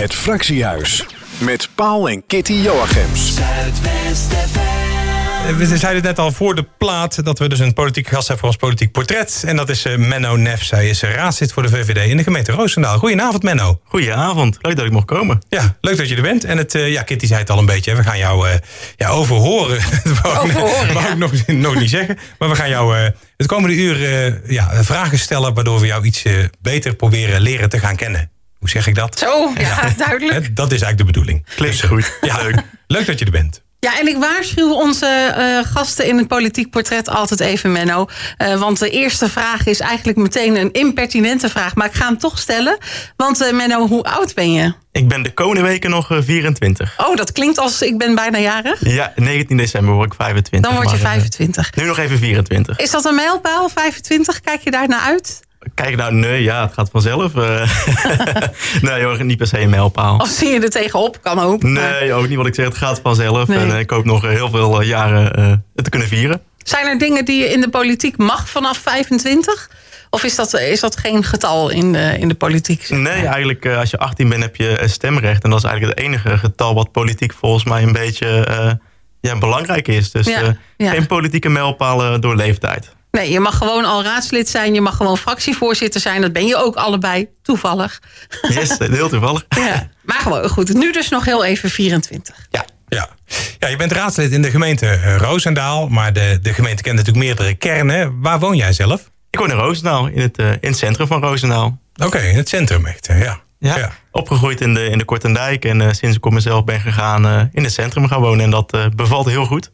Het Fractiehuis. Met Paul en Kitty Joachims. Eh, We zeiden het net al voor de plaat dat we dus een politiek gast hebben voor ons politiek portret. En dat is eh, Menno Nef. Zij is eh, raadslid voor de VVD in de gemeente Roosendaal. Goedenavond Menno. Goedenavond, leuk dat ik mocht komen. Ja, leuk dat je er bent. En het, eh, ja, Kitty zei het al een beetje. hè. We gaan jou eh, ja, overhoren. Dat wou ik- Overhoren, wou ja. ik nog, nog niet zeggen. Maar we gaan jou eh, het komende uur eh, ja, vragen stellen... waardoor we jou iets eh, beter proberen leren te gaan kennen. Hoe zeg ik dat? Zo, ja, duidelijk. Hè, Dat is eigenlijk de bedoeling. Klinkt Dus, goed. Ja, Leuk. Leuk dat je er bent. Ja, en ik waarschuw onze eh, gasten in het politiek portret altijd even, Menno. Eh, want de eerste vraag is eigenlijk meteen een impertinente vraag. Maar ik ga hem toch stellen. Want eh, Menno, hoe oud ben je? Ik ben de komende weken nog eh, 24. Oh, dat klinkt als ik ben bijna jarig. Ja, 19 december word ik 25. Dan word je maar, eh, 25. nu nog even 24. Is dat een mijlpaal, 25? Kijk je daar naar uit? Kijk nou, nee, ja, het gaat vanzelf. eh. nee hoor, niet per se een mijlpaal. Of zie je er tegenop? Kan ook. maar- Nee, ook niet wat ik zeg, het gaat vanzelf. Nee. En eh, ik hoop nog eh, heel veel jaren te kunnen vieren. Zijn er dingen die je in de politiek mag vanaf 25? Of is dat, is dat geen getal in de, in de politiek? zeg Nee, eigenlijk als je 18 bent heb je stemrecht. En dat is eigenlijk het enige getal wat politiek volgens mij een beetje ja, belangrijk is. Dus Ja, ja. geen politieke mijlpalen door leeftijd. Nee, je mag gewoon al raadslid zijn. Je mag gewoon fractievoorzitter zijn. Dat ben je ook allebei, toevallig. Yes, heel toevallig. Ja. Maar gewoon goed. Nu dus nog heel even 24. Ja. Ja. ja, je bent raadslid in de gemeente eh, Roosendaal. Maar de, de gemeente kent natuurlijk meerdere kernen. Waar woon jij zelf? Ik woon in Roosendaal, in het, eh, in het centrum van Roosendaal. Oké, in het centrum echt. eh, Ja. Ja. Opgegroeid in de, in de Kortendijk en eh, sinds ik op mezelf ben gegaan eh, in het centrum gaan wonen. En dat eh, bevalt heel goed.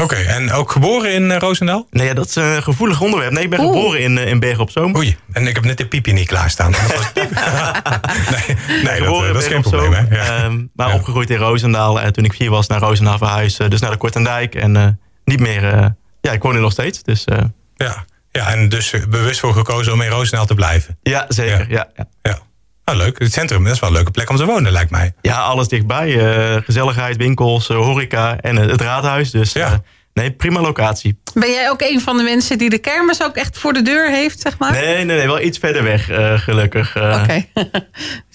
Oké, en ook geboren in eh, Roosendaal? Nee, ja, dat is een gevoelig onderwerp. Nee, ik ben Oeh. geboren in, eh, in Bergen op Zoom. Oei, en ik heb net de piepje niet klaarstaan. Nee, nee dat, Geboren eh, in dat is geen probleem. Hè? Ja. ehm, maar Ja. opgegroeid in Roosendaal. En toen ik vier was naar Roosendaal verhuisd. eh, dus naar de Kortendijk. En eh, niet meer... eh, ja, ik woon er nog steeds. Dus eh, ja. ja, en dus eh, bewust voor gekozen om in Roosendaal te blijven. ja, zeker. Ja. Ja, Leuk. Het centrum, dat is wel een leuke plek om te wonen, lijkt mij. Ja, alles dichtbij. eh, gezelligheid, winkels, eh, horeca en het raadhuis. Dus Ja. eh, nee, prima locatie. Ben jij ook een van de mensen die de kermis ook echt voor de deur heeft, zeg maar? Nee, nee, nee, wel iets verder weg, eh, gelukkig. Eh, Oké.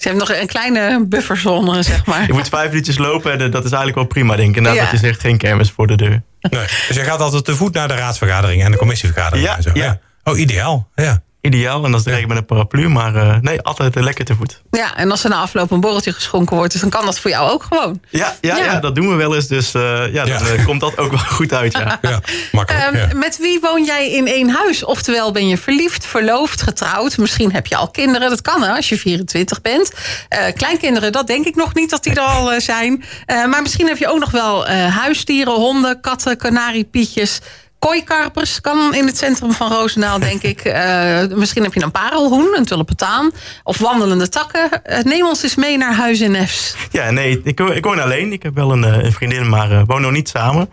Ze hebben nog een kleine bufferzone, zeg maar. Je moet vijf minuutjes lopen en dat is eigenlijk wel prima, denk ik. En Ja. dat je zegt, geen kermis voor de deur. Nee. Dus jij gaat altijd te voet naar de raadsvergadering en de commissievergadering Ja, en zo. ja. Oh, ideaal. Ja. Ideaal, en dat is regen met een paraplu, maar eh, nee, altijd lekker te voet. Ja, en als er na afloop een borreltje geschonken wordt, dus dan kan dat voor jou ook gewoon. Ja, ja, Ja. ja. dat doen we wel eens, dus eh, ja, dan Ja. eh, komt dat ook wel goed uit, ja. ja, makkelijk. Ehm, ja. Met wie woon jij in één huis? Oftewel, ben je verliefd, verloofd, getrouwd? Misschien heb je al kinderen. Dat kan hè, als je 24 bent. Eh, kleinkinderen, dat denk ik nog niet dat die er al zijn. Eh, maar misschien heb je ook nog wel eh, huisdieren, honden, katten, kanariepietjes. Kooikarpers kan in het centrum van Roosendaal, denk ik. Eh, misschien heb je een parelhoen, een tulpentaan. Of wandelende takken. Eh, neem ons eens mee naar Huis in Nefs. Ja, nee, ik, ik woon alleen. Ik heb wel een, eh, vriendin, maar eh woon nog niet samen.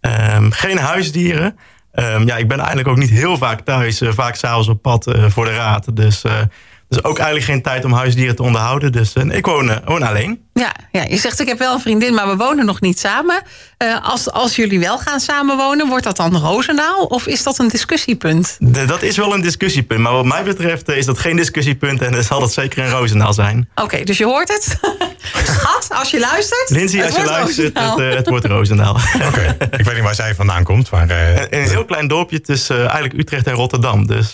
Ehm, geen huisdieren. Ehm, ja, ik ben eigenlijk ook niet heel vaak thuis. vaak s'avonds op pad voor de raad. Dus, dus ook eigenlijk geen tijd om huisdieren te onderhouden. Dus eh, ik woon, eh, woon alleen. Ja, ja, je zegt ik heb wel een vriendin, maar we wonen nog niet samen. Eh, als, als jullie wel gaan samenwonen, wordt dat dan Roosendaal? Of is dat een discussiepunt? De- dat is wel een discussiepunt. Maar wat mij betreft is dat geen discussiepunt. En dan zal dat zeker in Roosendaal zijn. Oké, dus je hoort het. Schat, als je luistert. Lindsay, als je luistert, het, het wordt Roosendaal. Oké, ik weet niet waar zij vandaan komt, maar... eh, In een heel klein dorpje tussen eigenlijk Utrecht en Rotterdam. Dus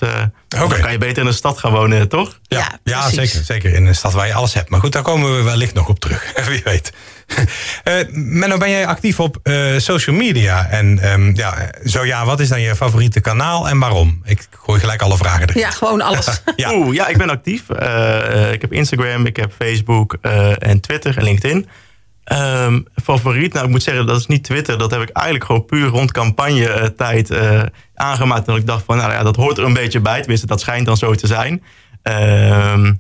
eh, dan kan je beter in de stad gaan wonen, toch? Ja, Ja, zeker, zeker in een stad waar je alles hebt. Maar goed, daar komen we wellicht nog op terug. Wie weet. Eh Menno, ben jij actief op eh, social media? En ehm, ja, zo ja, wat is dan je favoriete kanaal en waarom? Ik gooi gelijk alle vragen erin. Ja, gewoon alles. Ja. Oeh, ja, ik ben actief. Eh, eh, ik heb Instagram, ik heb Facebook eh, en Twitter en LinkedIn. Ehm, favoriet, nou ik moet zeggen, dat is niet Twitter. Dat heb ik eigenlijk gewoon puur rond campagnetijd eh aangemaakt. Dat ik dacht van, nou ja, dat hoort er een beetje bij. Tenminste, dat schijnt dan zo te zijn. Ehm,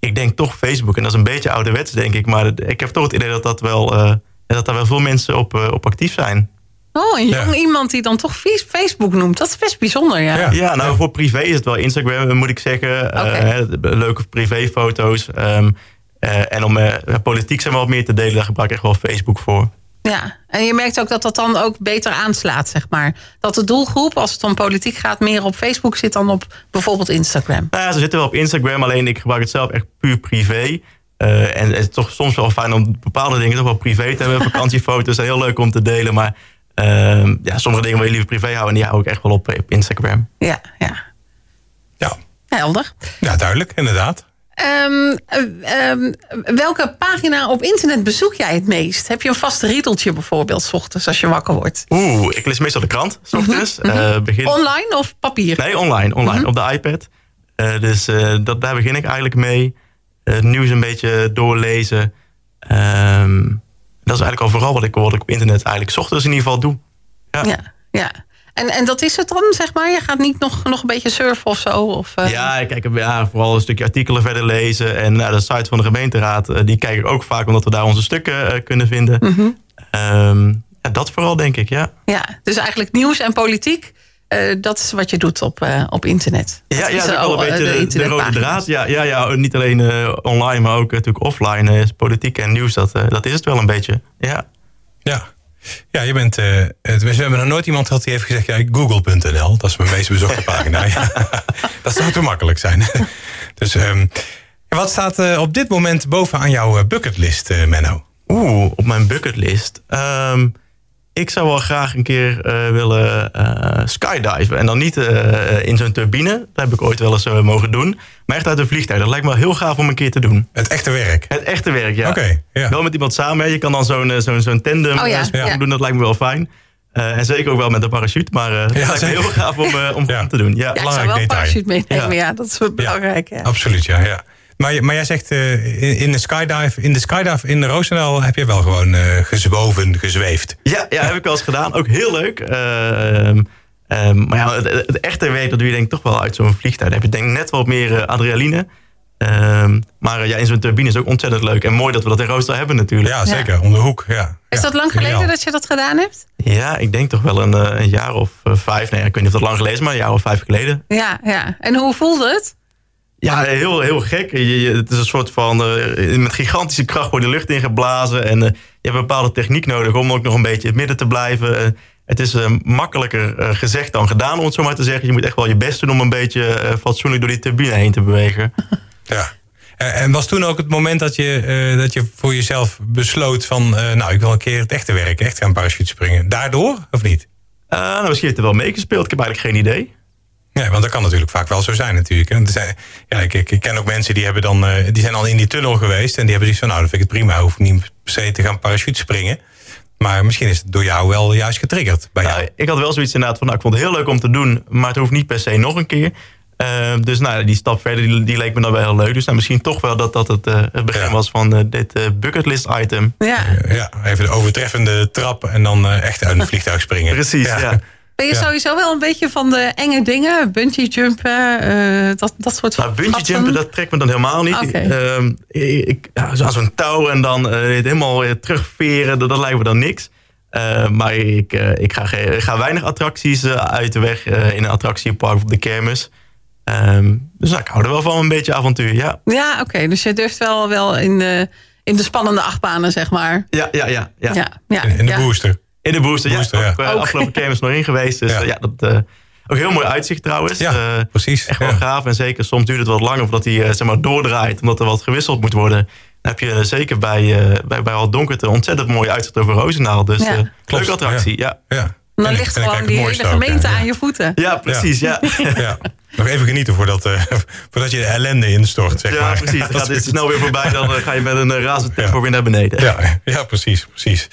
ik denk toch Facebook. En dat is een beetje ouderwets, denk ik. Maar ik heb toch het idee dat, dat, wel, eh, dat daar wel veel mensen op, eh, op actief zijn. Oh, een jong Ja. iemand die dan toch Facebook noemt. Dat is best bijzonder, ja. Ja. Ja, nou voor privé is het wel Instagram, moet ik zeggen. Eh, hè, leuke privéfoto's. Ehm, eh, en om eh, politiek zijn we wat meer te delen, daar gebruik ik echt wel Facebook voor. Ja, en je merkt ook dat dat dan ook beter aanslaat, zeg maar. Dat de doelgroep, als het om politiek gaat, meer op Facebook zit dan op bijvoorbeeld Instagram. Nou ja, ze zitten wel op Instagram, alleen ik gebruik het zelf echt puur privé. Eh, en het is toch soms wel fijn om bepaalde dingen toch wel privé te hebben. Vakantiefoto's zijn heel leuk om te delen. Maar ehm, ja, sommige dingen wil je liever privé houden. En die hou ik echt wel op, op Instagram. Ja, ja. Ja, Helder. ja duidelijk, inderdaad. Ehm, eh, ehm, welke pagina op internet bezoek jij het meest? Heb je een vast riedeltje bijvoorbeeld, s ochtends als je wakker wordt? Oeh, ik lees meestal de krant, s ochtends. Eh, begin... Online of papier? Nee, online. online Op de iPad. Eh, dus eh, dat, daar begin ik eigenlijk mee. Het nieuws een beetje doorlezen. Ehm, dat is eigenlijk al vooral wat ik, wat ik op internet eigenlijk 's ochtends in ieder geval doe. Ja. Ja, ja. En, en dat is het dan, zeg maar? Je gaat niet nog, nog een beetje surfen of zo? Of, eh, Ja, ik kijk ja, vooral een stukje artikelen verder lezen. En nou, de site van de gemeenteraad, eh, die kijk ik ook vaak omdat we daar onze stukken eh, kunnen vinden. Mhm. Ehm, ja, dat vooral denk ik, ja. ja. Dus eigenlijk nieuws en politiek, eh, dat is wat je doet op, eh, op internet. Ja, Dat ja is dat is wel al, een eh, beetje de, de rode draad. Ja, ja, ja, niet alleen eh, online, maar ook natuurlijk offline. eh, politiek en nieuws, dat, eh, dat is het wel een beetje. Ja. Ja. Ja, je bent. het- we hebben nog nooit iemand gehad die heeft gezegd: ja, google.nl, dat is mijn meest bezochte pagina. Ja, dat zou te makkelijk zijn. dus ehm, wat staat eh, op dit moment bovenaan jouw eh, bucketlist, Menno? Oeh, op mijn bucketlist. Ehm, ik zou wel graag een keer eh, willen eh, skydiven. En dan niet eh, in zo'n turbine. Dat heb ik ooit wel eens eh, mogen doen. Maar echt uit een vliegtuig. Dat lijkt me wel heel gaaf om een keer te doen. Het echte werk. Het echte werk, ja. Oké, ja. Wel met iemand samen. hè. Je kan dan zo'n zo'n zo'n tandem Oh ja, doen. Dat lijkt me wel fijn. Eh, en zeker ook wel met een parachute. Maar eh dat lijkt me heel gaaf om, om Ja. te doen. Ja. Ja, ik zou belangrijk wel detail. parachute meenemen. Ja. Ja. dat is wel belangrijk. Ja. Absoluut, ja. ja. Maar, maar jij zegt eh, in, de skydive, in de skydive in Roosendaal heb je wel gewoon eh gezwoven, gezweefd. Ja, ja, heb ik wel eens gedaan. Ook heel leuk. Ehm, ehm, maar ja, het, het echte werk, dat doe je denk ik toch wel uit zo'n vliegtuig. Dan heb je denk ik net wat meer eh, adrenaline. Ehm, maar ja, in zo'n turbine is ook ontzettend leuk. En mooi dat we dat in Rooster hebben natuurlijk. Ja, zeker. Om de hoek. Ja. Is Ja, dat lang geleden dat je dat gedaan hebt? Ja, ik denk toch wel een, een jaar of vijf. Nee, ik weet niet of dat lang geleden is, maar een jaar of vijf geleden. Ja, ja. En hoe voelde het? Ja, heel, heel gek. Je, het is een soort van. eh, met gigantische kracht wordt de lucht ingeblazen. En eh, je hebt een bepaalde techniek nodig om ook nog een beetje in het midden te blijven. Eh, het is makkelijker gezegd dan gedaan, om het zo maar te zeggen. Je moet echt wel je best doen om een beetje fatsoenlijk door die turbine heen te bewegen. Ja. En was toen ook het moment dat je, dat je voor jezelf besloot van... nou, ik wil een keer het echte werk, echt gaan parachute springen. Daardoor, of niet? Eh, nou, misschien heeft het er wel meegespeeld. Ik heb eigenlijk geen idee. Ja, want dat kan natuurlijk vaak wel zo zijn natuurlijk. hè. Er zijn, ja, ik, ik, ik ken ook mensen die, hebben dan, eh, die zijn al in die tunnel geweest... en die hebben zoiets van, nou, dan vind ik het prima. Hoef ik niet per se te gaan parachute springen. Maar misschien is het door jou wel juist getriggerd bij jou. Nou, ik had wel zoiets inderdaad van, nou, ik vond het heel leuk om te doen, maar het hoeft niet per se nog een keer. Eh, dus nou, die stap verder, die, die leek me dan wel heel leuk. Dus nou, misschien toch wel dat dat het, eh, het begin Ja. was van eh, dit eh, bucketlist item. Ja. Ja, even de overtreffende trap en dan eh, echt uit een vliegtuig springen. Precies, ja. Ben je Ja. sowieso wel een beetje van de enge dingen? Bungee jumpen, eh, dat, dat soort Nou, bungee jumpen, dat trekt me dan helemaal niet. Oké. Ehm, ik, ja, zo aan zo'n touw en dan eh, het helemaal weer terugveren, dat, dat lijkt me dan niks. Eh, maar ik, eh, ik, ga, ge- ik ga weinig attracties eh, uit de weg eh, in een attractiepark of op de kermis. Ehm, dus nou, ik hou er wel van een beetje avontuur, ja. Ja, oké. Dus je durft wel, wel in, de, in de spannende achtbanen, zeg maar. Ja, ja, ja. ja. Ja, ja, de ja. booster. In de booster, Booster, ja. ja. Ook, eh, Ook. afgelopen kermis nog in geweest. Dus Ja. ja, ja dat, eh, ook heel mooi uitzicht trouwens. Ja, Eh, precies. Echt wel Ja. gaaf. En zeker soms duurt het wat langer voordat hij eh, zeg maar, doordraait. Omdat er wat gewisseld moet worden. Dan heb je eh, zeker bij, eh bij, bij al donkerte ontzettend mooi uitzicht over Roosendaal. Dus Ja. eh leuke attractie, ja. Ja. Dan En- ligt en gewoon die hele ook, gemeente ja. aan je voeten. Ja, precies, ja. Ja, Ja. Nog even genieten voordat, eh, voordat je de ellende instort, zeg maar. precies. Dan gaat dit snel weer voorbij. Dan eh, ga je met een eh, razend tempo Ja. weer naar beneden. Ja, ja precies, precies.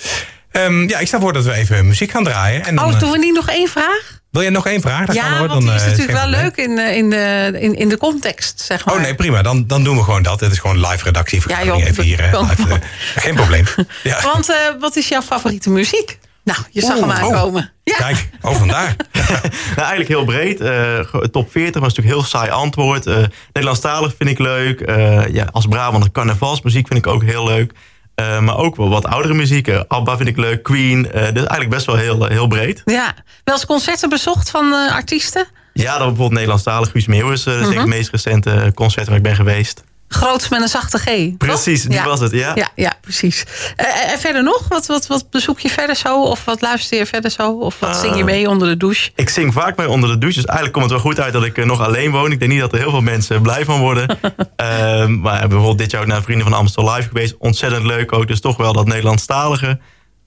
Ehm, ja, ik stel voor dat we even muziek gaan draaien. En dan, Oh, eh, doen we niet nog één vraag? wil jij nog één vraag? Dat kan Ja, hoor, want die dan, is eh, natuurlijk wel leuk in, eh, in, de, in, in de context, zeg maar. Oh nee, prima. Dan, dan doen we gewoon dat. Het is gewoon live redactievergadering Ja, joh, even hier. Live, geen probleem. Ja. Want eh, wat is jouw favoriete muziek? Nou, je zag Oeh, hem aankomen. Ja. Kijk, oh vandaar. Nou, eigenlijk heel breed. Eh, top 40 was natuurlijk heel saai antwoord. Eh Nederlandstalig vind ik leuk. Eh, ja, als Brabant carnavalsmuziek vind ik ook heel leuk. Eh, maar ook wel wat oudere muziek. Eh, ABBA vind ik leuk. Queen. Eh, dus eigenlijk best wel heel, heel breed. ja. Wel eens concerten bezocht van eh, artiesten? Ja, dan bijvoorbeeld Nederlandstalig. Guus Meeuwis. eh, dat is Mhm. het meest recente concert waar ik ben geweest. Groots met een zachte G. Precies, die Ja. was het, ja. Ja, ja precies. Eh, en verder nog? Wat, wat, wat bezoek je verder zo? Of wat luister je verder zo? Of wat zing Ah. je mee onder de douche? Ik zing vaak mee onder de douche, dus eigenlijk komt het wel goed uit dat ik eh, nog alleen woon. Ik denk niet dat er heel veel mensen blij van worden. Ehm, maar bijvoorbeeld dit jaar ook naar Vrienden van Amstel Live geweest. Ontzettend leuk ook, dus toch wel dat Nederlandstalige.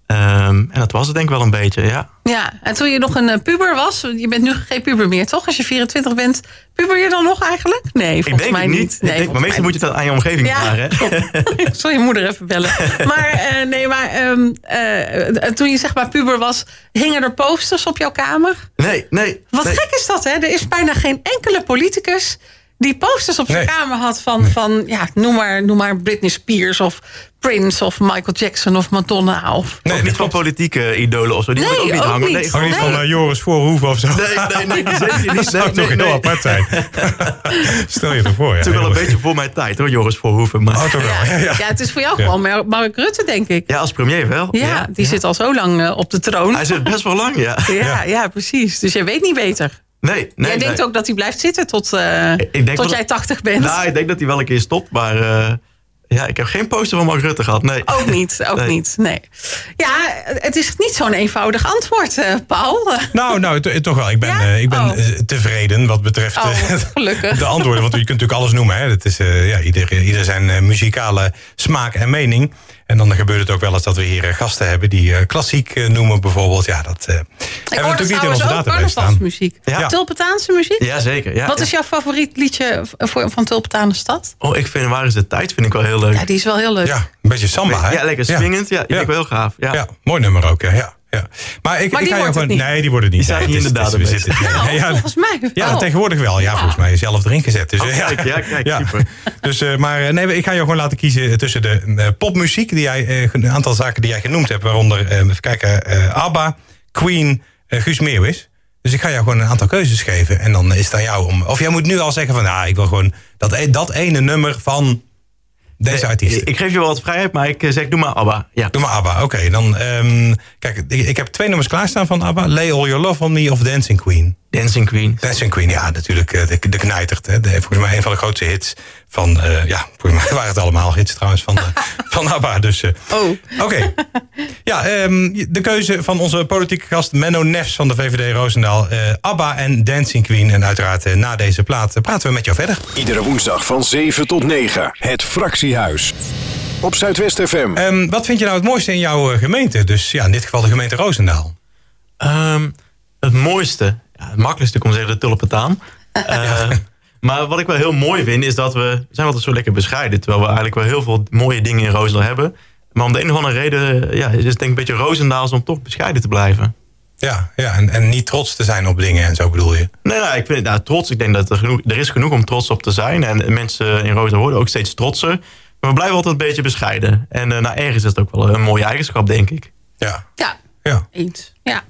Ehm, en dat was het denk ik wel een beetje, ja. Ja, en toen je nog een eh, puber was, je bent nu geen puber meer, toch? Als je 24 bent, puber je dan nog eigenlijk? Nee, Ik volgens denk mij niet. niet. Nee, ik denk, maar meestal moet je het aan je omgeving Ja, vragen. Ik zal je moeder even bellen. Maar eh, nee, maar ehm, eh, toen je zeg maar puber was, hingen er posters op jouw kamer? Nee, nee. Wat nee. gek is dat, hè? Er is bijna geen enkele politicus die posters op zijn Nee. kamer had van, van ja, noem maar, noem maar Britney Spears of Prince of Michael Jackson of Madonna. Of... Nee, niet van politieke idolen of zo. Die Nee, ook niet ook hangen. niet. Nee, Ook gewoon niet van eh, Joris Voorhoeven of zo. Nee, nee, nee, die zeker niet. Dat zou Nee, toch nee, heel nee. apart zijn. Stel je ervoor. Ja. Het is wel een beetje voor mijn tijd hoor, Joris Voorhoeven. Maar Oh, toch wel. Ja, Ja, ja. ja, het is voor jou Ja. gewoon Mar- Mark Rutte, denk ik. ja, als premier wel. Ja, die zit al zo lang eh, op de troon. Hij zit best wel lang, ja. Ja, ja, precies. Dus jij weet niet beter. Nee, nee. jij denkt nee. ook dat hij blijft zitten tot, eh, Ik denk tot jij dat- 80 bent. Nou, ik denk dat hij wel een keer stopt, maar eh, ja, ik heb geen poster van Mark Rutte gehad. Nee. Ook niet, ook Nee. niet. Nee. Ja, het is niet zo'n eenvoudig antwoord, eh, Paul. Nou, nou to- toch wel. Ik ben, Ja? ik ben Oh. tevreden wat betreft Oh, de antwoorden. Want je kunt natuurlijk alles noemen. Hè. Het is, eh, ja, ieder, ieder zijn muzikale smaak en mening. En dan gebeurt het ook wel eens dat we hier eh, gasten hebben die eh, klassiek eh, noemen bijvoorbeeld. Ja, dat eh, hebben we Ik natuurlijk niet in onze database staan. carnavalsmuziek. Ja. Tulpentaanse muziek? Ja, zeker. Ja, Wat ja. is jouw favoriet liedje voor, van Tulpentaanse Stad? Oh, ik vind Waar is de tijd vind ik wel heel leuk. Ja, die is wel heel leuk. Ja, een beetje samba. Hè? Ja, lekker swingend. Ja, die vind ik wel heel gaaf. Ja. Ja, mooi nummer ook. Ja, ja. Ja. Maar, ik, Maar ik ga gewoon. Nee, die worden niet. Die Nee, niet het in is- de database. zitten- Nou, ja, volgens mij wel. Ja, tegenwoordig wel. Ja, volgens mij zelf erin gezet. Dus, Oh, kijk, ja, kijk, super. Dus, eh, maar eh, nee, ik ga jou gewoon laten kiezen tussen de eh, popmuziek, die jij, een aantal zaken die jij genoemd hebt, waaronder, even kijken, ABBA, Queen, Guus Meeuwis. Dus ik ga jou gewoon een aantal keuzes geven. En dan is het aan jou om. Of jij moet nu al zeggen van, nou, ik wil gewoon dat, e- dat ene nummer van deze artiest. Ik, ik geef je wel wat vrijheid, maar ik eh, zeg, doe maar ABBA. Ja. Doe maar ABBA. Oké, dan. ehm, kijk, ik, ik heb twee nummers klaarstaan van ABBA: Lay All Your Love on Me of Dancing Queen. Dancing Queen. Dancing Queen, ja, natuurlijk eh, de, de knijtert. Hè. De, volgens mij een van de grootste hits van, eh, ja, volgens mij waren het allemaal hits trouwens van, eh, van ABBA. Dus, Oh. Oké. Ja, ehm, de keuze van onze politieke gast Menno Nefs van de VVD Roosendaal. eh, ABBA en Dancing Queen. En uiteraard na deze plaat praten we met jou verder. Iedere woensdag van 7 tot 9. Het Fractiehuis. Op Zuidwest FM. Ehm, wat vind je nou het mooiste in jouw gemeente? Dus ja, in dit geval de gemeente Roosendaal. Ehm, het mooiste, ja, het makkelijkste om te zeggen, de tulpentaan. Eh, Maar wat ik wel heel mooi vind, is dat we we zijn altijd zo lekker bescheiden. Terwijl we eigenlijk wel heel veel mooie dingen in Roosendaal hebben. Maar om de een of andere reden ja, is het denk ik een beetje Roosendaals om toch bescheiden te blijven. Ja, ja en, en niet trots te zijn op dingen en zo bedoel je. Nee, nou, ik vind het nou, trots. Ik denk dat er, genoeg, er is genoeg om trots op te zijn. En mensen in Roosendaal worden ook steeds trotser. Maar we blijven altijd een beetje bescheiden. En eh, nou, ergens is het ook wel een mooie eigenschap, denk ik. Ja, Ja, ja. eens. Ja.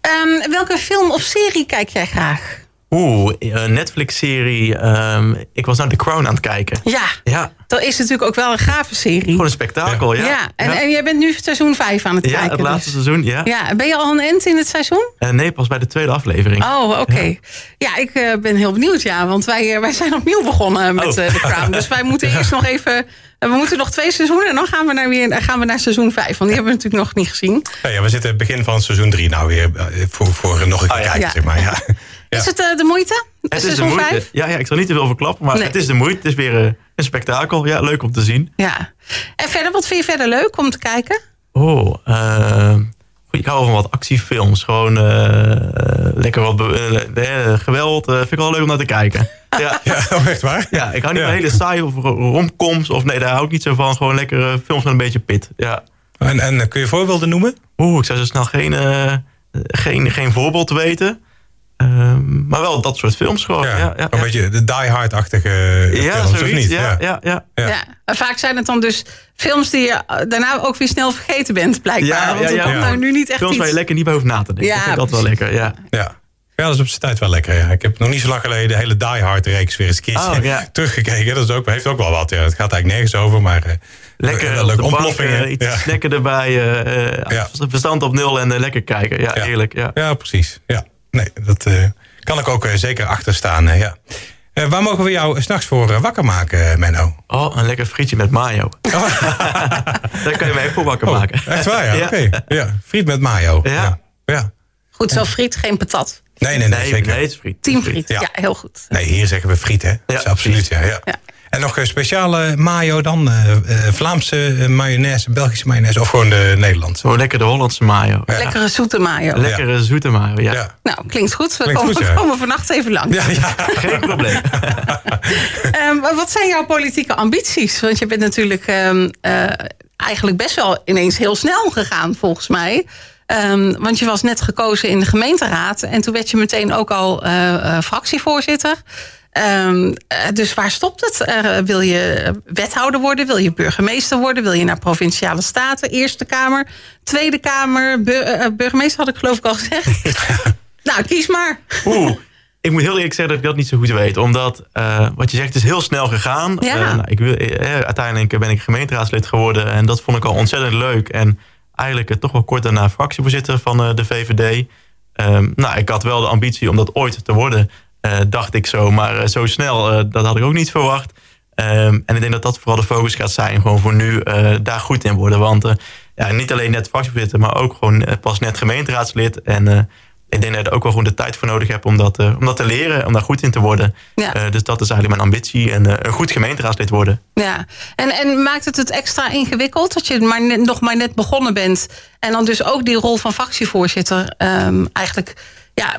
Ehm, welke film of serie kijk jij graag? Oeh, een Netflix-serie. ehm, ik was naar The Crown aan het kijken. Ja, Ja, dat is natuurlijk ook wel een gave serie. gewoon een spektakel, ja. ja. En, ja. en jij bent nu seizoen 5 aan het Ja, kijken. het laatste dus. seizoen, ja. Ja, ben je al een end in het seizoen? Eh, nee, pas bij de tweede aflevering. Oh, oké. Ja, ik eh, ben heel benieuwd, ja. Want wij, eh, wij zijn opnieuw begonnen met Oh. eh, The Crown. Dus wij moeten eerst nog even... eh, we moeten nog twee seizoenen en dan gaan we naar, weer, gaan we naar seizoen 5. Want die hebben we natuurlijk nog niet gezien. Ja, we zitten begin van seizoen 3 nou weer eh, voor, voor nog een keer Oh, ja. kijken, Ja. zeg maar. Ja. Ja. Is het eh, de moeite? het is de moeite. 5? Ja, ja, ik zal niet te veel verklappen, maar Nee. het is de moeite. Het is weer eh, een spektakel. Ja, leuk om te zien. Ja. En verder, wat vind je verder leuk om te kijken? Oh, eh, ik hou van wat actiefilms. Gewoon lekker wat geweld. eh, vind ik wel leuk om naar te kijken. Ja, Ja, oh, echt waar? ja ik hou niet Ja. van hele saai of ro- romcoms. Of nee, daar hou ik niet zo van. Gewoon lekkere films met een beetje pit. Ja. En, en kun je voorbeelden noemen? Oeh, ik zou zo snel geen, eh, geen, geen voorbeeld weten. Ehm, maar wel dat soort films gewoon. Ja, ja, ja. Een beetje de Die Hard-achtige eh, Ja, films, of zoiets. niet? Ja, ja, ja. Ja. Ja. En vaak zijn het dan dus films die je eh, daarna ook weer snel vergeten bent, blijkbaar. Ja, Want ja, er ja. komt Ja. nou nu niet echt Films waar je lekker niet bij hoeft na te denken. Ja, dat vind ik altijd wel lekker, ja. Ja. Ja, dat is op zijn tijd wel lekker. Ja. Ik heb nog niet zo lang geleden de hele Die Hard-reeks weer eens een keertje Oh, ja. teruggekeken. Dat is ook, heeft ook wel wat. Ja. Het gaat eigenlijk nergens over, maar eh, Lekker op leuke iets ja. snacken erbij. Ja. Verstand op nul en lekker kijken. Ja, Ja. eerlijk. Ja. ja, precies. Ja. Nee, dat eh, kan ik ook eh, zeker achter staan. eh, ja. Eh, waar mogen we jou s'nachts voor wakker maken, Menno? Oh, een lekker frietje met mayo. Daar kan je mij voor wakker Oh, maken. echt waar, ja? Ja. Oké. Ja, friet met mayo. Ja. ja. ja. Goed, zo friet, geen patat. Nee, nee, nee, Nee, zeker. nee, het is friet. Team friet. Ja. Ja, heel goed. Nee, hier zeggen we friet, hè? Dat is absoluut, ja, ja. En nog een speciale mayo dan? eh, eh, Vlaamse eh, mayonaise, Belgische mayonaise of gewoon de Nederlandse? Zo lekker de Hollandse mayo. Ja. Lekkere zoete mayo. Lekkere zoete mayo, ja. Ja. Nou, klinkt goed. We Klinkt komen, goed, ja. komen vannacht even langs. Ja, ja. Geen probleem. Ehm, wat zijn jouw politieke ambities? Want je bent natuurlijk ehm, eh, eigenlijk best wel ineens heel snel gegaan, volgens mij. Ehm, want je was net gekozen in de gemeenteraad. En toen werd je meteen ook al eh, eh, fractievoorzitter. Ehm, eh, dus waar stopt het? Eh, wil je wethouder worden? Wil je burgemeester worden? Wil je naar provinciale staten? Eerste Kamer, Tweede Kamer, bur- eh, burgemeester had ik geloof ik al gezegd. nou, kies maar. Oeh. Ik moet heel eerlijk zeggen dat ik dat niet zo goed weet. Omdat, wat je zegt, is heel snel gegaan. Ja. Nou, ik wil, uiteindelijk ben ik gemeenteraadslid geworden. En dat vond ik al ontzettend leuk. En eigenlijk toch wel kort daarna fractievoorzitter van de VVD. Ehm, nou, ik had wel de ambitie om dat ooit te worden. Eh, dacht ik zo. Maar eh, zo snel, eh, dat had ik ook niet verwacht. Ehm, en ik denk dat dat vooral de focus gaat zijn. Gewoon voor nu daar goed in worden. Want eh, ja, niet alleen net fractievoorzitter, maar ook gewoon pas net gemeenteraadslid. En ik denk dat je er ook wel gewoon de tijd voor nodig hebt om dat, eh, om dat te leren, om daar goed in te worden. Ja. Dus dat is eigenlijk mijn ambitie. En een goed gemeenteraadslid worden. Ja, en, en maakt het het extra ingewikkeld dat je maar net, nog maar net begonnen bent en dan dus ook die rol van fractievoorzitter ehm, eigenlijk ja,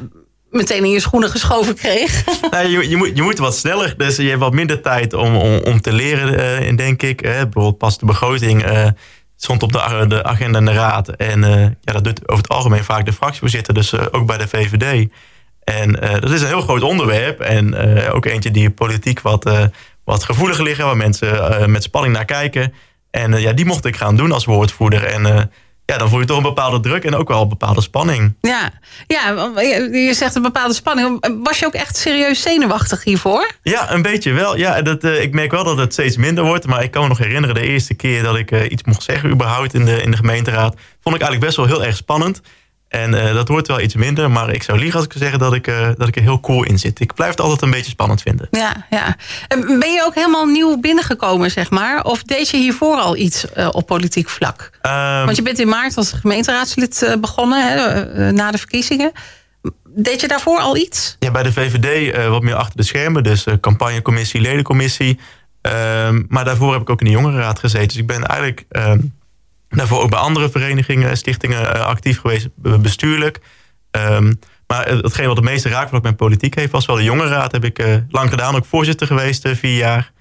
meteen in je schoenen geschoven kreeg? Nou, je, je, moet, je moet wat sneller, dus je hebt wat minder tijd om, om, om te leren, eh, denk ik. Eh, bijvoorbeeld pas de begroting eh, stond op de, de agenda in de raad. En eh, ja, dat doet over het algemeen vaak de fractievoorzitter, dus ook bij de VVD. En dat is een heel groot onderwerp. En ook eentje die politiek wat, wat gevoeliger liggen, waar mensen met spanning naar kijken. En ja, die mocht ik gaan doen als woordvoerder. En ja, dan voel je toch een bepaalde druk en ook wel een bepaalde spanning. ja, ja, je zegt een bepaalde spanning. Was je ook echt serieus zenuwachtig hiervoor? Ja, een beetje wel. Ja, dat, eh, ik merk wel dat het steeds minder wordt. Maar ik kan me nog herinneren, de eerste keer dat ik eh, iets mocht zeggen überhaupt in de, in de gemeenteraad, vond ik eigenlijk best wel heel erg spannend. En eh, dat wordt wel iets minder, maar ik zou liegen als ik zou zeggen dat ik, eh, dat ik er heel cool in zit. Ik blijf het altijd een beetje spannend vinden. Ja, ja. En Ben je ook helemaal nieuw binnengekomen, zeg maar? Of deed je hiervoor al iets eh, op politiek vlak? Ehm, Want je bent in maart als gemeenteraadslid begonnen, hè, na de verkiezingen. Deed je daarvoor al iets? ja, bij de VVD wat meer achter de schermen, dus campagnecommissie, ledencommissie. Ehm, maar daarvoor heb ik ook in de jongerenraad gezeten. Dus ik ben eigenlijk ehm, daarvoor ook bij andere verenigingen en stichtingen eh, actief geweest, be- bestuurlijk. Ehm, maar hetgeen wat het meeste raakvlak met politiek heeft, was wel de jongerenraad. Heb ik eh, lang gedaan, ook voorzitter geweest, eh, vier jaar.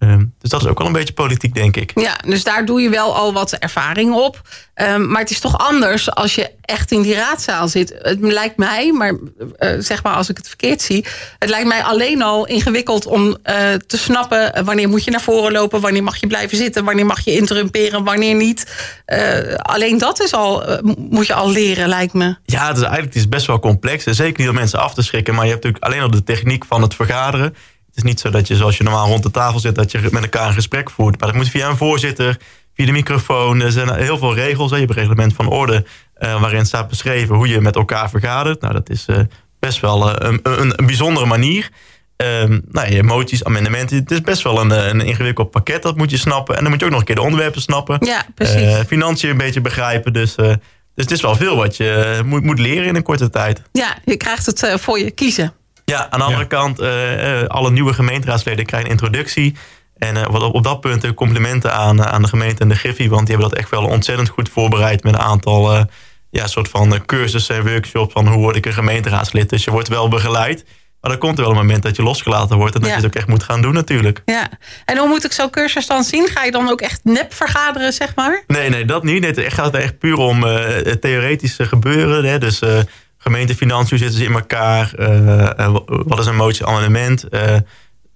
Ehm, dus dat is ook wel een beetje politiek, denk ik. Ja, dus daar doe je wel al wat ervaring op. Ehm, maar het is toch anders als je echt in die raadzaal zit. Het lijkt mij, maar eh, zeg maar als ik het verkeerd zie... het lijkt mij alleen al ingewikkeld om eh, te snappen... wanneer moet je naar voren lopen, wanneer mag je blijven zitten... wanneer mag je interrumperen, wanneer niet. Eh, alleen dat is al, moet je al leren, lijkt me. Ja, het is eigenlijk het is best wel complex. En zeker niet om mensen af te schrikken. Maar je hebt natuurlijk alleen al de techniek van het vergaderen. Het is niet zo dat je zoals je normaal rond de tafel zit... dat je met elkaar een gesprek voert. Maar dat moet via een voorzitter, via de microfoon. Er zijn heel veel regels. Hè. Je hebt een reglement van orde... eh, waarin staat beschreven hoe je met elkaar vergadert. Nou, dat is eh, best wel eh, een, een, een bijzondere manier. Ehm nou, je moties, amendementen. Het is best wel een, een ingewikkeld pakket. Dat moet je snappen. En dan moet je ook nog een keer de onderwerpen snappen. Ja, precies. Financiën een beetje begrijpen. Dus, dus het is wel veel wat je moet, moet leren in een korte tijd. Ja, je krijgt het voor je kiezen. Ja, aan de andere Ja. kant, eh, eh, alle nieuwe gemeenteraadsleden krijgen een introductie. En eh, wat op, op dat punt eh, complimenten aan, aan de gemeente en de Griffie. Want die hebben dat echt wel ontzettend goed voorbereid met een aantal ja, soort van cursussen en workshops van hoe word ik een gemeenteraadslid. Dus je wordt wel begeleid. Maar er komt er wel een moment dat je losgelaten wordt en dat Ja. je het ook echt moet gaan doen natuurlijk. Ja. En hoe moet ik zo'n cursus dan zien? Ga je dan ook echt nep vergaderen, zeg maar? Nee, nee, dat niet. Nee, het gaat echt puur om eh, het theoretische gebeuren. Hè? Dus eh gemeentefinanciën, hoe zitten ze in elkaar? Eh, eh, wat is een motie amendement? eh,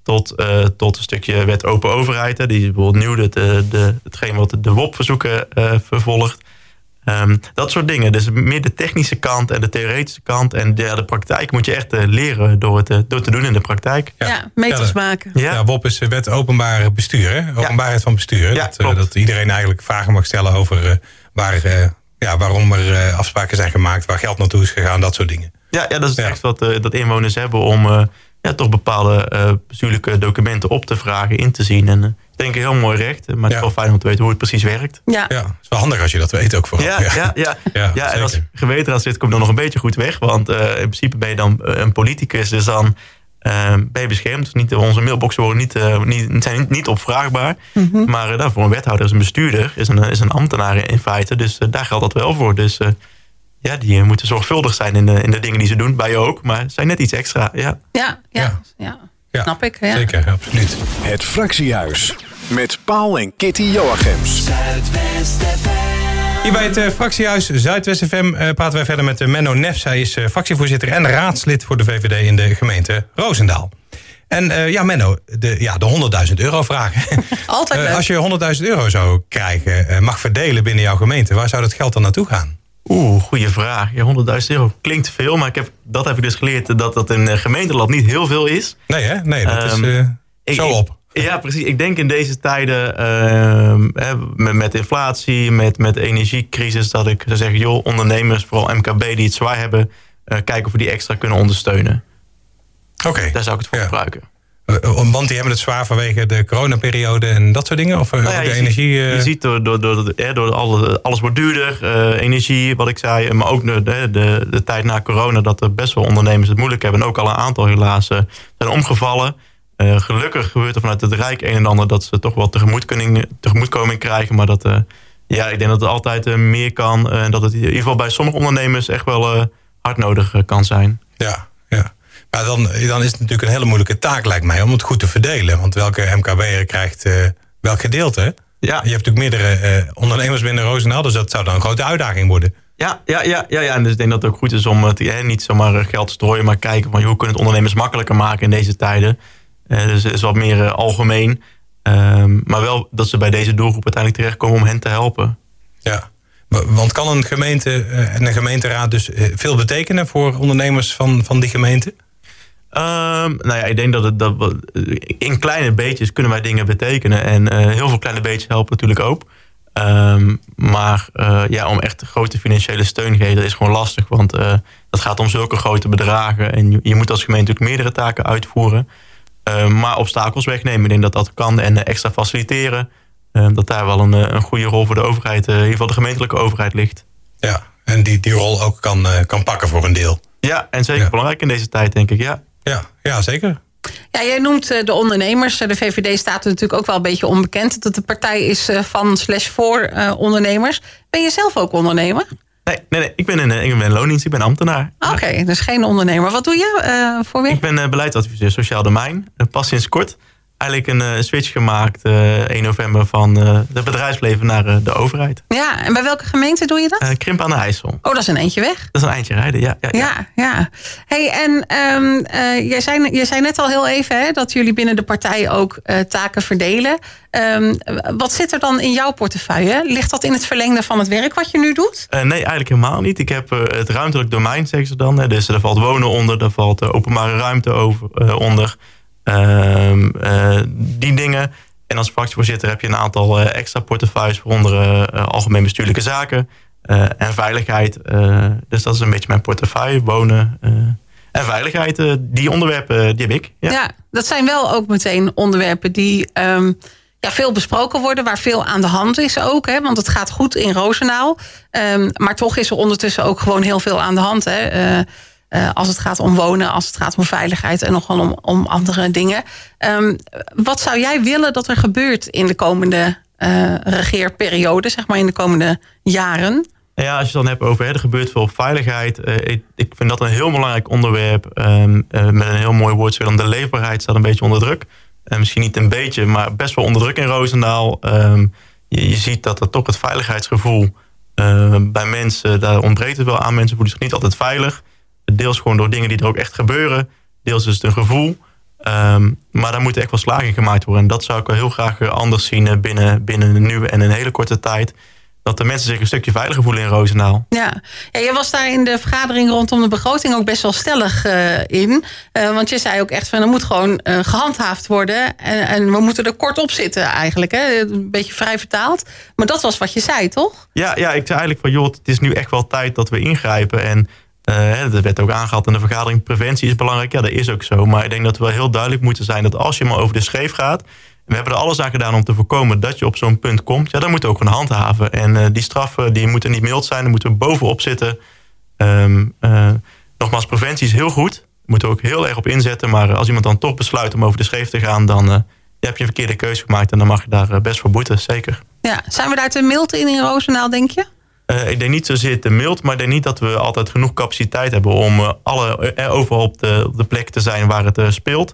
tot, eh, tot een stukje wet open overheid. Hè? Die is bijvoorbeeld nieuw, de, de, hetgeen wat de WOP-verzoeken eh, vervolgt. Ehm, dat soort dingen. Dus meer de technische kant en de theoretische kant. En de, de praktijk moet je echt leren door het, door te doen in de praktijk. Ja, meters Ja, maken. Ja, Ja, WOP is de wet openbaar bestuur, hè? Openbaarheid van bestuur. dat, eh, dat iedereen eigenlijk vragen mag stellen over waar, eh, ja, waarom er eh, afspraken zijn gemaakt, waar geld naartoe is gegaan, dat soort dingen. Ja, ja dat is Ja. echt wat eh, dat inwoners hebben om, eh, ja, toch bepaalde uh, bestuurlijke documenten op te vragen, in te zien. En ik denk een heel mooi recht, maar het is wel fijn om te weten hoe het precies werkt. Ja, ja het is wel handig als je dat weet ook vooral. Ja, ja, ja. ja, ja, en als gemeenteraad zit, kom je dan nog een beetje goed weg. Want in principe ben je dan een politicus, dus dan ben je beschermd. Dus niet, onze mailboxen worden niet, niet, zijn niet opvraagbaar. Mhm. Maar uh, voor een wethouder is een bestuurder, is een, is een ambtenaar in feite. Dus daar geldt dat wel voor. Dus ja, die moeten zorgvuldig zijn in de, in de dingen die ze doen. Bij je ook, maar zijn net iets extra. Ja, ja, ja. ja. ja. Snap ik. Ja. Zeker, absoluut. Het Fractiehuis met Paul en Kitty Joachims. Hier bij het uh, fractiehuis Zuidwest FM uh, praten wij verder met uh, Menno Nef. Hij is fractievoorzitter en raadslid voor de VVD in de gemeente Roosendaal. En ja, Menno, de, ja, de 100.000 euro vraag. Altijd Als je 100.000 euro zou krijgen, mag verdelen binnen jouw gemeente, waar zou dat geld dan naartoe gaan? Oeh, goede vraag. Ja, 100.000 euro klinkt veel, maar ik heb, dat heb ik dus geleerd dat dat in gemeenteland niet heel veel is. Nee, hè? Nee, dat is uh, zo op. Ja, precies. Ik denk in deze tijden uh, met, met, inflatie, met, met energiecrisis, dat ik zou zeggen, joh, ondernemers, vooral MKB die het zwaar hebben, uh, kijken of we die extra kunnen ondersteunen. Oké. Daar zou ik het voor gebruiken. Eh, eh, want die hebben het zwaar vanwege de coronaperiode en dat soort dingen? Of eh, nou ja, de je energie? Ziet, je ziet door, door, door, door alles, alles wordt duurder, uh, energie, wat ik zei. Maar ook de, de, de, tijd na corona dat er best wel ondernemers het moeilijk hebben. En ook al een aantal helaas zijn omgevallen. Uh, gelukkig gebeurt er vanuit het Rijk een en ander dat ze toch wel tegemoetkoming, tegemoetkoming krijgen. Maar dat, uh, ja, ik denk dat het altijd meer kan. En dat het in ieder geval bij sommige ondernemers echt wel hard nodig kan zijn. Ja, ja. Maar dan, dan is het natuurlijk een hele moeilijke taak, lijkt mij, om het goed te verdelen. Want welke MKB'er krijgt welk gedeelte? Ja. Je hebt natuurlijk meerdere ondernemers binnen Roosendaal, dus dat zou dan een grote uitdaging worden. Ja, ja, ja, ja, ja. en dus ik denk dat het ook goed is om het, niet zomaar geld te strooien, maar kijken van hoe kunnen het ondernemers makkelijker maken in deze tijden. Uh, dus het is wat meer algemeen. Um, maar wel dat ze bij deze doelgroep uiteindelijk terechtkomen om hen te helpen. Ja, want kan een gemeente en een gemeenteraad dus veel betekenen voor ondernemers van, van die gemeente? Um, nou ja, ik denk dat, het, dat we, in kleine beetjes kunnen wij dingen betekenen. En uh, heel veel kleine beetjes helpen natuurlijk ook. Um, maar uh, ja, om echt grote financiële steun te geven, dat is gewoon lastig. Want uh, dat gaat om zulke grote bedragen. En je, je moet als gemeente natuurlijk meerdere taken uitvoeren. Um, maar obstakels wegnemen, ik denk dat dat kan. En extra faciliteren. dat daar wel een, een goede rol voor de overheid, in ieder geval de gemeentelijke overheid ligt. Ja, en die die rol ook kan, kan pakken voor een deel. Ja, en zeker ja. belangrijk in deze tijd, denk ik. Ja. Ja, ja zeker. Ja, jij noemt eh, de ondernemers. De VVD staat er natuurlijk ook wel een beetje onbekend. Dat de partij is eh, van slash voor ondernemers. Ben je zelf ook ondernemer? Nee, nee, nee. Ik ben een, ik ben loondienst, ik ben ambtenaar. Oké, okay, dus geen ondernemer. Wat doe je uh, voor werk? Ik ben beleidsadviseur sociaal domein. Pas sinds kort eigenlijk een uh, switch gemaakt uh, 1 november van uh, de bedrijfsleven naar de overheid. Ja, en bij welke gemeente doe je dat? Krimp aan de IJssel. Oh, dat is een eindje weg. Dat is een eindje rijden, ja. Ja, ja. ja, ja. Hey, en um, jij, zei, jij zei net al heel even hè, dat jullie binnen de partij ook taken verdelen. Um, wat zit er dan in jouw portefeuille? Ligt dat in het verlengde van het werk wat je nu doet? nee, eigenlijk helemaal niet. Ik heb het ruimtelijk domein, zeggen ze dan. Hè. Dus er valt wonen onder, daar valt openbare ruimte over, onder... Uh, uh, die dingen. En als fractievoorzitter heb je een aantal uh, extra portefeuilles, waaronder uh, algemeen bestuurlijke zaken en veiligheid. dus dat is een beetje mijn portefeuille, wonen en veiligheid. die onderwerpen, die heb ik. Ja. dat zijn wel ook meteen onderwerpen die um, ja, veel besproken worden, waar veel aan de hand is ook. Hè, want het gaat goed in Roosendaal. Um, maar toch is er ondertussen ook gewoon heel veel aan de hand. Hè. Als het gaat om wonen, als het gaat om veiligheid en nogal om, om andere dingen. Um, wat zou jij willen dat er gebeurt in de komende uh, regeerperiode, zeg maar in de komende jaren? Ja, als je het dan hebt over er gebeurt veel veiligheid. Uh, ik, vind dat een heel belangrijk onderwerp. Um, met een heel mooi woordspel. De leefbaarheid staat een beetje onder druk. misschien niet een beetje, maar best wel onder druk in Roosendaal. Je, je, ziet dat er toch het veiligheidsgevoel bij mensen, daar ontbreekt het wel aan. Mensen voelen zich niet altijd veilig. Deels gewoon door dingen die er ook echt gebeuren. Deels is het een gevoel. Um, maar daar moet echt wel slagen gemaakt worden. En dat zou ik wel heel graag anders zien eh, binnen, binnen nu en een hele korte tijd. Dat de mensen zich een stukje veiliger voelen in Roosendaal. Ja, ja je was daar in de vergadering rondom de begroting ook best wel stellig uh, in. Uh, want je zei ook echt van er moet gewoon uh, gehandhaafd worden. En, en, we moeten er kort op zitten eigenlijk. Hè? Een beetje vrij vertaald. Maar dat was wat je zei, toch? Ja, ja ik zei eigenlijk van joh, het is nu echt wel tijd dat we ingrijpen. En Uh, dat werd ook aangehaald in de vergadering. Preventie is belangrijk. Ja, dat is ook zo. Maar ik denk dat we wel heel duidelijk moeten zijn dat als je maar over de scheef gaat. we hebben er alles aan gedaan om te voorkomen dat je op zo'n punt komt. Ja, dan moet we ook gewoon handhaven. En uh, die straffen die moeten niet mild zijn. Daar moeten we bovenop zitten. Um, uh, nogmaals, preventie is heel goed. Moeten we ook heel erg op inzetten. Maar als iemand dan toch besluit om over de scheef te gaan, dan heb je een verkeerde keuze gemaakt. En dan mag je daar best voor boeten, zeker. Ja, zijn we daar te mild in in Roosendaal, denk je? Uh, ik denk niet zozeer te mild, maar ik denk niet dat we altijd genoeg capaciteit hebben om uh, alle, uh, overal op de, op de plek te zijn waar het speelt.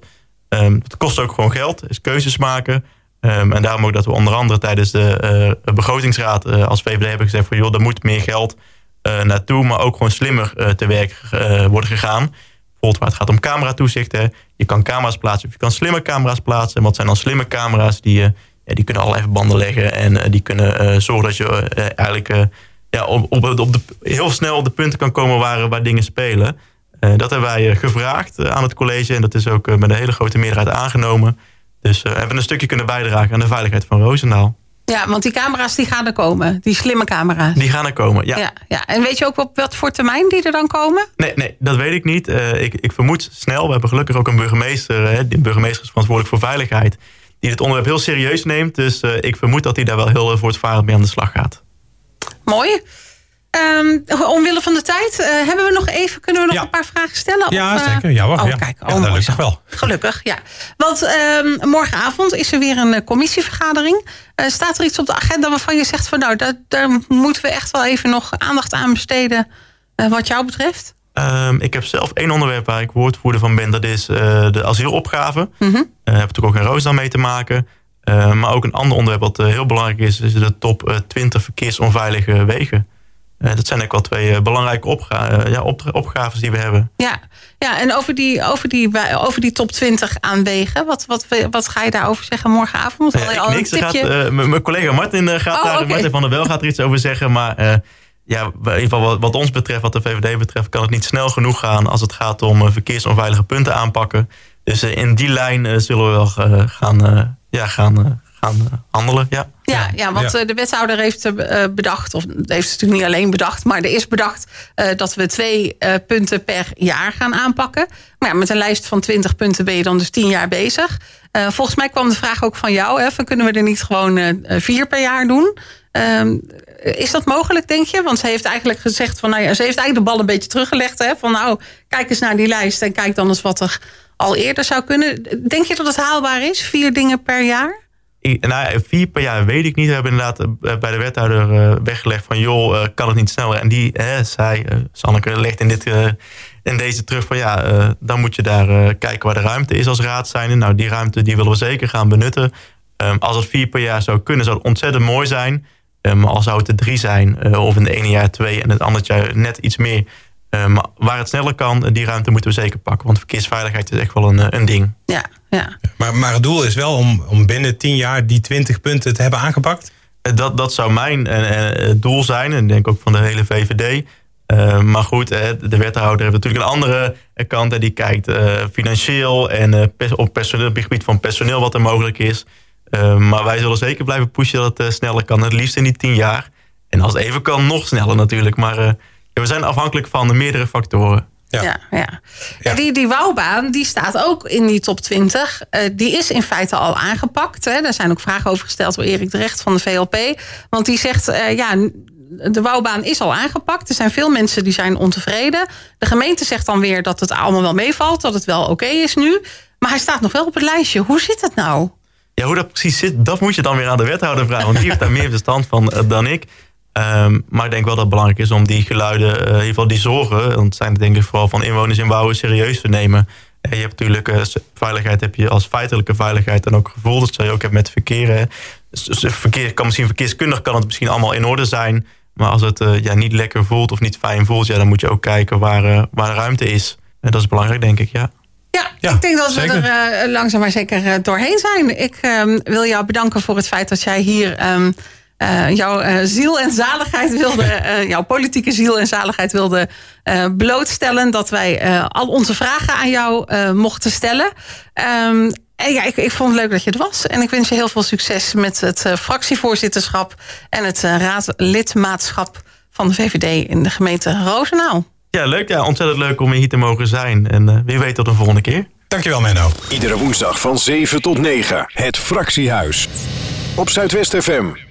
Um, het kost ook gewoon geld, is keuzes maken. Um, en daarom ook dat we onder andere tijdens de begrotingsraad als VVD hebben gezegd van joh, er moet meer geld naartoe, maar ook gewoon slimmer te werk worden gegaan. Bijvoorbeeld waar het gaat om cameratoezicht. Hè. Je kan camera's plaatsen of je kan slimme camera's plaatsen. En wat zijn dan slimme camera's? Die, die kunnen allerlei verbanden leggen en die kunnen zorgen dat je eigenlijk ja, op, op, op de, heel snel op de punten kan komen waar, waar dingen spelen. Uh, dat hebben wij eh, gevraagd uh, aan het college. En dat is ook met een hele grote meerderheid aangenomen. Dus we hebben een stukje kunnen bijdragen aan de veiligheid van Roosendaal. Ja, want die camera's die gaan er komen. Die slimme camera's. Die gaan er komen, ja. ja, ja. En weet je ook op wat voor termijn die er dan komen? Nee, nee dat weet ik niet. ik, ik vermoed snel. We hebben gelukkig ook een burgemeester. de burgemeester is verantwoordelijk voor veiligheid. Die het onderwerp heel serieus neemt. Dus ik vermoed dat hij daar wel heel voortvarend mee aan de slag gaat. Mooi. Um, omwille van de tijd, uh, hebben we nog even, kunnen we nog ja. een paar vragen stellen? Ja, of, uh, zeker. Ja, hoor. Oh, ja. kijk. Ja, Oh, dat wel. Gelukkig, ja. Want um, morgenavond is er weer een uh, commissievergadering. staat er iets op de agenda waarvan je zegt van nou, daar, daar moeten we echt wel even nog aandacht aan besteden wat jou betreft? Um, ik heb zelf één onderwerp waar ik woordvoerder van ben. Dat is de asielopgave. Mm -hmm. Daar heb ik ook in Roosdaal mee te maken. Uh, maar ook een ander onderwerp wat uh, heel belangrijk is, is de top uh, 20 verkeersonveilige wegen. Dat zijn ook wel twee belangrijke opga ja, op opgaves die we hebben. Ja, ja en over die, over, die, over die top 20 aan wegen, wat, wat, wat ga je daarover zeggen morgenavond? Ja, niks, gaat, mijn collega Martin, gaat oh, daar, okay. Martin van der Wel gaat er iets over zeggen. Maar ja, in ieder geval wat, wat, ons betreft, wat de VVD betreft, kan het niet snel genoeg gaan als het gaat om verkeersonveilige punten aanpakken. Dus in die lijn zullen we wel gaan ja, gaan, gaan handelen. Ja. Ja, ja, want ja. de wethouder heeft bedacht, of heeft het natuurlijk niet alleen bedacht, maar er is bedacht uh, dat we twee uh, punten per jaar gaan aanpakken. Maar ja, met een lijst van 20 punten ben je dan dus 10 jaar bezig. Uh, volgens mij kwam de vraag ook van jou: hè, van kunnen we er niet gewoon vier per jaar doen? is dat mogelijk, denk je? Want ze heeft eigenlijk gezegd van nou ja, ze heeft eigenlijk de bal een beetje teruggelegd. Hè, van nou, kijk eens naar die lijst en kijk dan eens wat er al eerder zou kunnen. Denk je dat het haalbaar is? Vier dingen per jaar? Nou, vier per jaar weet ik niet. We hebben inderdaad bij de wethouder uh, weggelegd van... joh, uh, kan het niet sneller? En die zei, Sanneke legt in, dit, in deze terug van... ja, dan moet je daar kijken waar de ruimte is als raad zijn. Nou, die ruimte die willen we zeker gaan benutten. Um, als het vier per jaar zou kunnen, zou het ontzettend mooi zijn. Maar um, al zou het er drie zijn, of in het ene jaar twee... en het andere jaar net iets meer... Um, waar het sneller kan, die ruimte moeten we zeker pakken. Want verkeersveiligheid is echt wel een, een ding. Ja, ja. Maar, maar het doel is wel om, om binnen tien jaar die 20 punten te hebben aangepakt? Dat, dat zou mijn uh, doel zijn. En ik denk ook van de hele VVD. Uh, maar goed, de wethouder heeft natuurlijk een andere kant. En die kijkt uh, financieel en op, personeel, op het gebied van personeel wat er mogelijk is. maar wij zullen zeker blijven pushen dat het sneller kan. Het liefst in die tien jaar. En als het even kan, nog sneller natuurlijk. Maar we zijn afhankelijk van de meerdere factoren. Ja, ja, ja. ja. Die, die wouwbaan die staat ook in die top 20. Uh, die is in feite al aangepakt. Hè. Daar zijn ook vragen over gesteld door Erik de Recht van de VLP. Want die zegt, uh, ja, de wouwbaan is al aangepakt. Er zijn veel mensen die zijn ontevreden. De gemeente zegt dan weer dat het allemaal wel meevalt. Dat het wel oké okay is nu. Maar hij staat nog wel op het lijstje. Hoe zit het nou? Ja, hoe dat precies zit, dat moet je dan weer aan de wethouder vragen. Want die heeft daar meer verstand van uh, dan ik. Um, maar ik denk wel dat het belangrijk is om die geluiden, uh, in ieder geval die zorgen, want het zijn denk ik vooral van inwoners in Wouwen, serieus te nemen. Uh, je hebt natuurlijk uh, veiligheid heb je als feitelijke veiligheid en ook gevoel. Dat zou je ook hebben met verkeer. Hè. Dus, verkeer kan misschien verkeerskundig kan het misschien allemaal in orde zijn. Maar als het ja, niet lekker voelt of niet fijn voelt, ja, dan moet je ook kijken waar, waar de ruimte is. En dat is belangrijk, denk ik, ja. Ja, ja, ik denk dat zeker. we er uh, langzaam maar zeker uh, doorheen zijn. Ik uh, wil jou bedanken voor het feit dat jij hier um, jouw ziel en zaligheid wilde, jouw politieke ziel en zaligheid wilde blootstellen. Dat wij al onze vragen aan jou mochten stellen. Um, en ja, ik, ik, vond het leuk dat je er was. En ik wens je heel veel succes met het fractievoorzitterschap en het raadlidmaatschap van de VVD in de gemeente Roosendaal. Ja, leuk. Ja, ontzettend leuk om hier te mogen zijn. En uh, wie weet tot de volgende keer. Dankjewel, Menno. Iedere woensdag van 7 tot 9. Het Fractiehuis. Op Zuidwest FM.